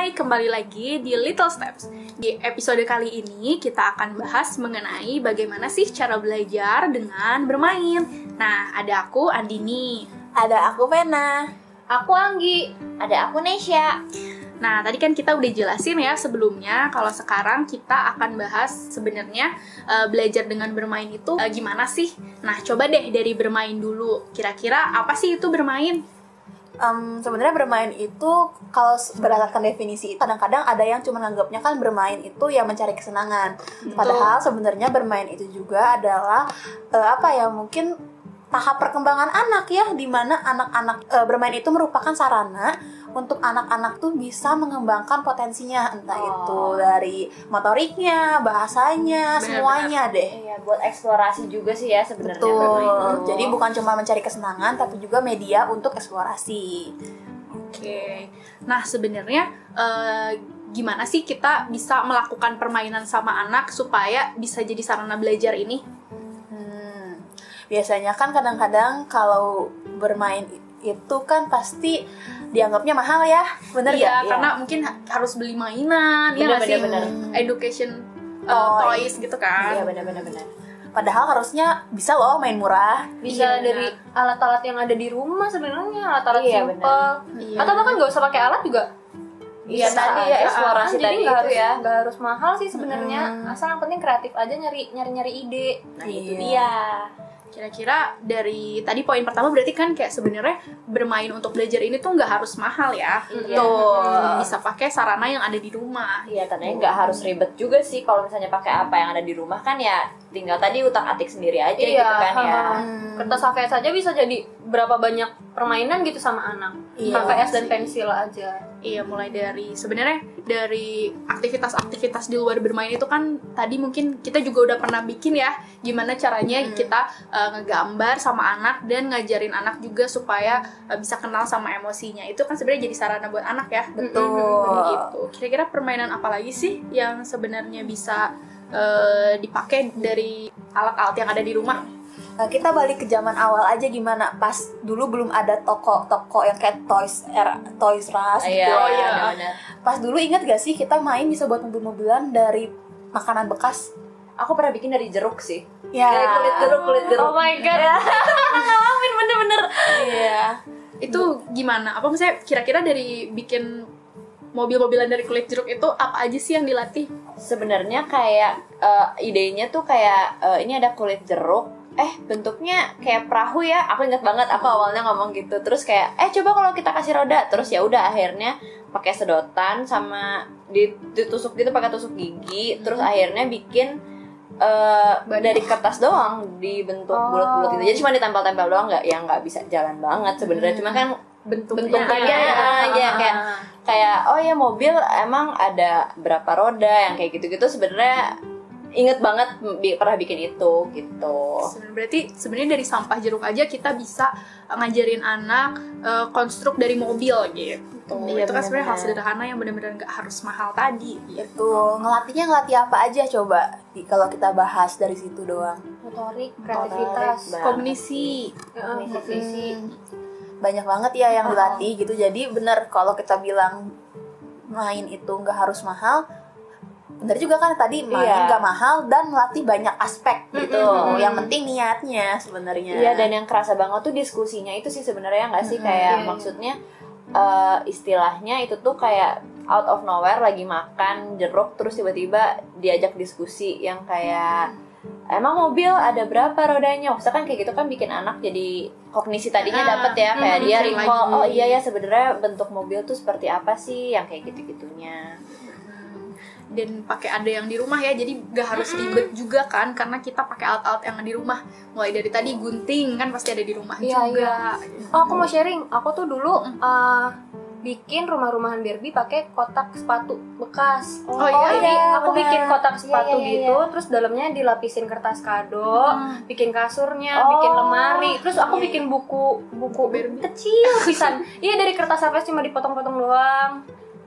Hai, kembali lagi di Little Steps. Di episode kali ini kita akan bahas mengenai bagaimana sih cara belajar dengan bermain. Nah, ada aku Andini. Ada aku Vena. Aku Anggi. Ada aku Nesya. Nah, tadi kan kita udah jelasin ya sebelumnya kalau sekarang kita akan bahas sebenarnya uh, belajar dengan bermain itu uh, gimana sih? Nah, coba deh dari bermain dulu. Kira-kira apa sih itu bermain? Um, sebenarnya bermain itu kalau berdasarkan definisi kadang-kadang ada yang cuma nganggapnya kan bermain itu ya mencari kesenangan. Padahal sebenarnya bermain itu juga adalah uh, apa ya mungkin tahap perkembangan anak ya di mana anak-anak e, bermain itu merupakan sarana untuk anak-anak tuh bisa mengembangkan potensinya entah oh. itu dari motoriknya, bahasanya, benar, semuanya benar. deh. Iya, buat eksplorasi juga sih ya sebenarnya Betul. Jadi bukan cuma mencari kesenangan tapi juga media untuk eksplorasi. Oke. Nah, sebenarnya e, gimana sih kita bisa melakukan permainan sama anak supaya bisa jadi sarana belajar ini? biasanya kan kadang-kadang kalau bermain itu kan pasti dianggapnya mahal ya bener iya, gak? karena ya. mungkin harus beli mainan ya bener, ya bener, education uh, toys gitu kan iya benar-benar benar Padahal harusnya bisa loh main murah. Bisa iya, dari alat-alat yang ada di rumah sebenarnya, alat-alat iya, simple. Iya. Atau bahkan nggak usah pakai alat juga. Iya tadi ya eksplorasi jadi tadi harus, ya. Gak harus mahal sih sebenarnya. Hmm. Asal yang penting kreatif aja nyari nyari nyari ide. Nah iya. itu dia. Kira-kira dari tadi poin pertama berarti kan kayak sebenarnya bermain untuk belajar ini tuh nggak harus mahal ya. Iya. Tuh. Bisa pakai sarana yang ada di rumah. Iya, karena nggak harus ribet juga sih kalau misalnya pakai apa yang ada di rumah kan ya tinggal tadi utak atik sendiri aja iya, gitu kan ya. Kertas HVS saja bisa jadi berapa banyak permainan gitu sama anak. Iya, HVS dan pensil aja. Iya, mulai dari sebenarnya dari aktivitas-aktivitas di luar bermain itu kan tadi mungkin kita juga udah pernah bikin ya gimana caranya hmm. kita uh, ngegambar sama anak dan ngajarin anak juga supaya uh, bisa kenal sama emosinya. Itu kan sebenarnya jadi sarana buat anak ya. Betul. Gitu. Kira-kira permainan apa lagi sih yang sebenarnya bisa uh, dipakai dari alat-alat yang ada di rumah. Nah, kita balik ke zaman awal aja gimana pas dulu belum ada toko-toko yang kayak Toys R Toys R Us gitu. Oh iya. Pas dulu inget gak sih kita main bisa buat mobil-mobilan dari makanan bekas? Aku pernah bikin dari jeruk sih. Ya. Dari kulit jeruk, kulit jeruk. Oh my god. Ya. Ngalamin bener-bener. Iya. Itu gimana? Apa misalnya kira-kira dari bikin mobil-mobilan dari kulit jeruk itu apa aja sih yang dilatih? Sebenarnya kayak uh, idenya tuh kayak uh, ini ada kulit jeruk, eh bentuknya kayak perahu ya. Aku inget banget aku awalnya ngomong gitu. Terus kayak eh coba kalau kita kasih roda. Terus ya udah akhirnya pakai sedotan sama ditusuk gitu pakai tusuk gigi. Terus akhirnya bikin uh, dari kertas doang dibentuk oh. bulat-bulat gitu. Jadi cuma ditempel-tempel doang nggak yang nggak bisa jalan banget sebenarnya. Hmm. Cuma kan bentuknya, bentuknya ya, ya, ya kayak kayak oh ya mobil emang ada berapa roda yang kayak gitu-gitu sebenarnya inget banget pernah bikin itu gitu. Berarti sebenarnya dari sampah jeruk aja kita bisa ngajarin anak uh, konstruk dari mobil gitu. Iya, itu kan sebenarnya hal sederhana yang benar-benar nggak harus mahal tadi. Gitu. Itu ngelatihnya ngelatih apa aja coba kalau kita bahas dari situ doang. Motorik, kreativitas, kognisi, kognisi. Hmm banyak banget ya yang dilatih gitu jadi bener kalau kita bilang main itu nggak harus mahal bener juga kan tadi main iya. nggak mahal dan melatih banyak aspek gitu mm-hmm. yang penting niatnya sebenarnya iya dan yang kerasa banget tuh diskusinya itu sih sebenarnya nggak sih mm-hmm. kayak yeah. maksudnya uh, istilahnya itu tuh kayak out of nowhere lagi makan jeruk terus tiba-tiba diajak diskusi yang kayak mm emang mobil ada berapa rodanya maksudnya kan kayak gitu kan bikin anak jadi kognisi tadinya ah, dapat ya kayak hmm, dia recall oh iya ya sebenarnya bentuk mobil tuh seperti apa sih yang kayak gitu gitunya hmm. Dan pakai ada yang di rumah ya jadi gak harus ribet juga kan karena kita pakai alat-alat yang di rumah mulai dari tadi gunting kan pasti ada di rumah iya, juga iya. oh aku mau sharing aku tuh dulu uh, bikin rumah-rumahan Barbie pakai kotak sepatu bekas. Oh, oh iya, jadi aku bener. bikin kotak iya, sepatu iya, iya, gitu, iya. terus dalamnya dilapisin kertas kado, hmm. bikin kasurnya, oh. bikin lemari, terus aku iya. bikin buku buku Barbie kecil pisan. iya dari kertas apa cuma dipotong-potong doang.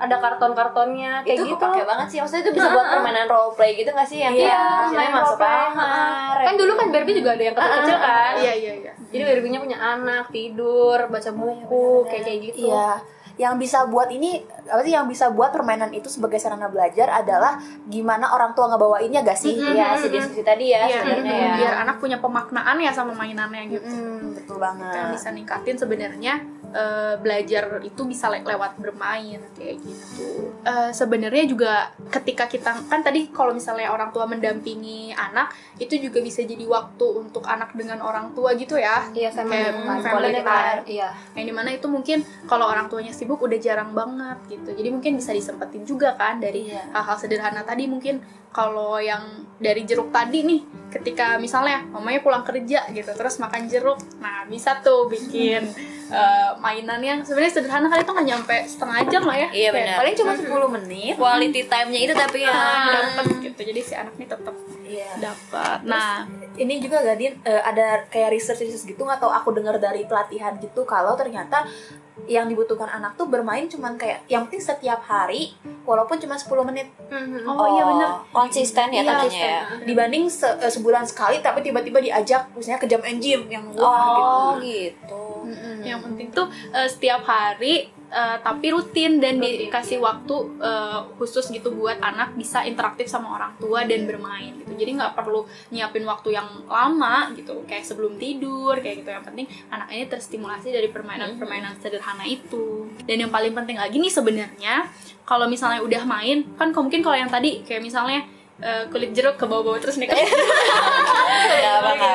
Ada karton-kartonnya kayak itu gitu. Itu banget sih. Maksudnya itu bisa buat permainan role play gitu gak sih yang iya, main masuk kamar. Kan dulu kan Barbie juga ada yang kecil-kecil kan? Iya, iya, iya. Jadi Barbie-nya punya anak, tidur, baca buku, kayak kayak gitu. Iya yang bisa buat ini apa sih yang bisa buat permainan itu sebagai sarana belajar adalah gimana orang tua ngebawainnya gak sih? Mm-mm. ya si diskusi tadi ya Iya, sebenarnya ya biar anak punya pemaknaan ya sama mainannya gitu Mm, betul banget. bisa ningkatin sebenarnya eh, belajar itu bisa le- lewat bermain kayak gitu. Eh, sebenarnya juga ketika kita kan tadi kalau misalnya orang tua mendampingi anak itu juga bisa jadi waktu untuk anak dengan orang tua gitu ya. Iya, family Kayak family time. Iya. Yang di mana itu mungkin kalau orang tuanya sibuk udah jarang banget gitu. Jadi mungkin bisa disempetin juga kan dari Iya. hal-hal sederhana tadi mungkin kalau yang dari jeruk tadi nih ketika misalnya mamanya pulang kerja gitu terus makan jeruk nah bisa tuh bikin eh, mainan yang sebenarnya sederhana kali itu nggak nyampe setengah jam lah ya. Iya, Kayak benar. Paling cuma 10 menit. quality time-nya itu tapi ya. ah, dapet gitu. Jadi si anak nih tetap Iya. dapat nah. ini juga Gadin eh, ada kayak research research gitu nggak? Tahu aku dengar dari pelatihan gitu kalau ternyata yang dibutuhkan anak tuh bermain cuman kayak yang penting setiap hari walaupun cuma 10 menit. Oh, iya benar. Konsisten ya Iya, katanya ya. Dibanding se- eh, sebulan sekali tapi tiba-tiba diajak misalnya ke jam and gym yang wah oh gitu. gitu Mm-mm. yang penting tuh eh, setiap hari eh, tapi rutin dan Rutin, dikasih waktu eh, khusus gitu buat anak bisa interaktif sama orang tua dan bermain gitu. Jadi nggak perlu nyiapin waktu yang lama gitu kayak sebelum tidur kayak gitu. Yang penting anak ini terstimulasi dari permainan-permainan sederhana itu. Dan yang paling penting lagi nih sebenarnya kalau misalnya udah main kan mungkin kalau yang tadi kayak misalnya eh, kulit jeruk ke bawah-bawah terus nih kan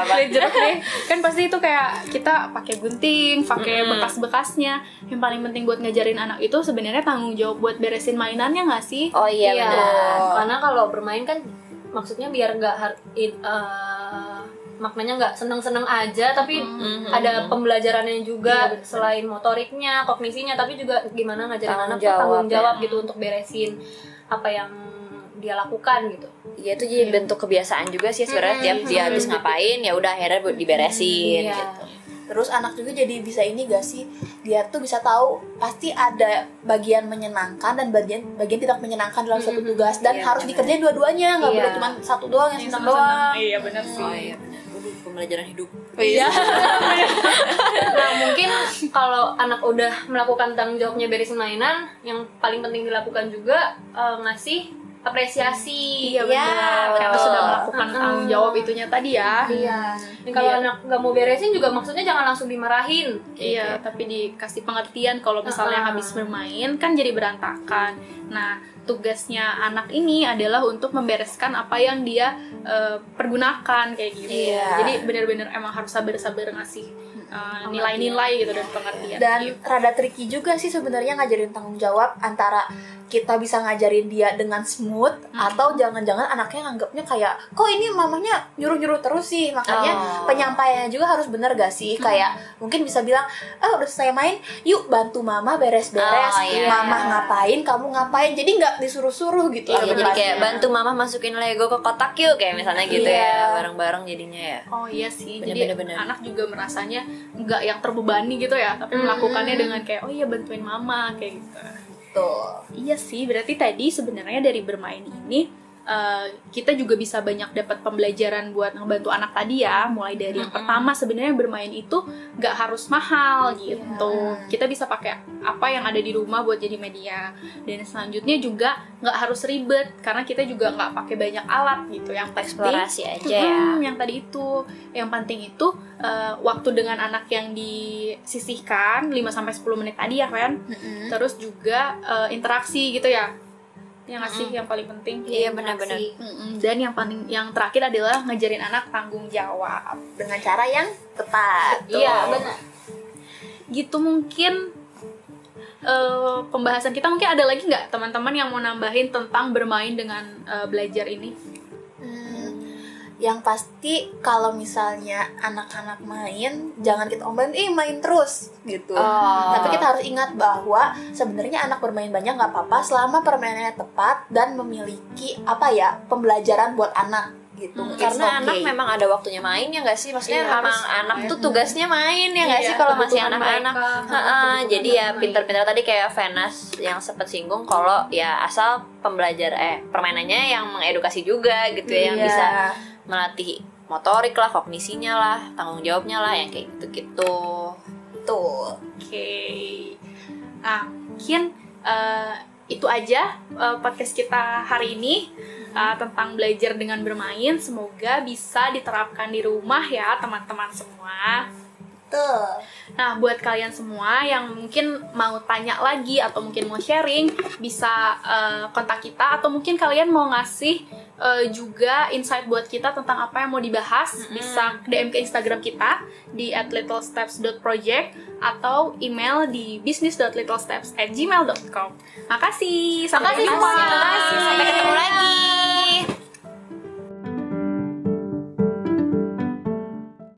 kulit jeruk nih. Kan pasti itu kayak kita pakai gunting pakai Mm-mm. bekas-bekasnya. Yang paling penting buat ngajarin anak itu sebenarnya tanggung jawab buat beresin mainannya nggak sih? Oh iya, Iya, benar karena kalau bermain kan maksudnya biar nggak eh, maknanya nggak seneng-seneng aja tapi Mhm. ada pembelajarannya juga Iya, selain motoriknya kognisinya tapi juga gimana ngajarin Tanggung anak tuh jawab, tanggung ya. jawab gitu untuk beresin apa yang dia lakukan gitu Iya itu jadi bentuk kebiasaan juga sih sebenarnya tiap dia habis ngapain ya udah akhirnya buat diberesin Iya. gitu. Terus anak juga jadi bisa ini gak sih? Dia tuh bisa tahu pasti ada bagian menyenangkan dan bagian bagian tidak menyenangkan dalam suatu tugas dan Iya, harus benar. dikerjain dua-duanya, nggak Iya. boleh cuma satu doang yang senang doang. iya benar sih Oh iya benar. Pembelajaran hidup. iya nah mungkin kalau anak udah melakukan tanggung jawabnya beresin mainan yang paling penting dilakukan juga eh, ngasih apresiasi iya Iya, benar karena betul. sudah melakukan tanggung jawab itunya tadi ya Iya. Dan kalau Iya. anak nggak mau beresin juga maksudnya jangan langsung dimarahin. Iya, tapi dikasih pengertian kalau misalnya Uh-uh. habis bermain kan jadi berantakan. Nah, tugasnya anak ini adalah untuk membereskan apa yang dia eh, pergunakan kayak gitu. Iya. Jadi benar-benar emang harus sabar-sabar ngasih eh, nilai-nilai gitu dan pengertian. Dan gitu. rada tricky juga sih sebenarnya ngajarin tanggung jawab antara kita bisa ngajarin dia dengan smooth atau jangan-jangan anaknya nganggapnya kayak kok ini mamanya nyuruh-nyuruh terus sih makanya Oh. penyampaiannya juga harus bener gak sih kayak mungkin bisa bilang ah udah selesai main yuk bantu mama beres-beres Oh, iya. mama ngapain kamu ngapain jadi nggak disuruh-suruh gitu Iya, ya jadi kayak bantu mama masukin Lego ke kotak yuk kayak misalnya gitu Iya. ya, bareng-bareng jadinya ya. Oh iya sih, Bener, jadi bener, bener. anak juga merasanya nggak yang terbebani gitu ya, tapi melakukannya dengan kayak oh iya bantuin mama kayak gitu. Tuh. Iya sih, berarti tadi sebenarnya dari bermain ini eh, kita juga bisa banyak dapat pembelajaran buat ngebantu anak tadi ya. Mulai dari yang pertama sebenarnya bermain itu nggak harus mahal gitu. Kita bisa pakai apa yang ada di rumah buat jadi media. Dan selanjutnya juga nggak harus ribet karena kita juga nggak pakai banyak alat gitu. Yang penting Eksplorasi aja ya. Mm, yang tadi itu yang penting itu eh, waktu dengan anak yang disisihkan 5 sampai 10 menit tadi ya kan terus juga eh, interaksi gitu ya yang ngasih yang paling penting. Iya benar-benar. Mm-mm. dan yang paling yang terakhir adalah ngajarin anak tanggung jawab dengan cara yang tepat Iya, benar. gitu mungkin eh, pembahasan kita. Mungkin ada lagi nggak teman-teman yang mau nambahin tentang bermain dengan eh, belajar ini? Hmm, yang pasti kalau misalnya anak-anak main jangan kita omelin eh main terus gitu Oh. tapi kita harus ingat bahwa sebenarnya anak bermain banyak nggak apa-apa selama permainannya tepat dan memiliki apa ya pembelajaran buat anak gitu It's Karena anak okay. memang ada waktunya main ya nggak sih? Maksudnya Iya, memang harus. anak tuh tugasnya main ya nggak Iya, sih kalau masih anak-anak. jadi ya pinter-pinter tadi kayak Venas yang sempat singgung kalau ya asal pembelajar eh permainannya yang mengedukasi juga gitu ya yang Iya. bisa melatih motorik lah, kognisinya lah, tanggung jawabnya lah yang kayak gitu-gitu. betul Oke. Nah, mungkin eh, itu aja eh, podcast kita hari ini eh, tentang belajar dengan bermain. Semoga bisa diterapkan di rumah ya, teman-teman semua. betul Nah, buat kalian semua yang mungkin mau tanya lagi atau mungkin mau sharing, bisa eh, kontak kita atau mungkin kalian mau ngasih eh, juga insight buat kita tentang apa yang mau dibahas, bisa DM ke Instagram kita di @littlesteps.project atau email di business.littlesteps@gmail.com. Makasih, sampai semua. Sampai ketemu lagi.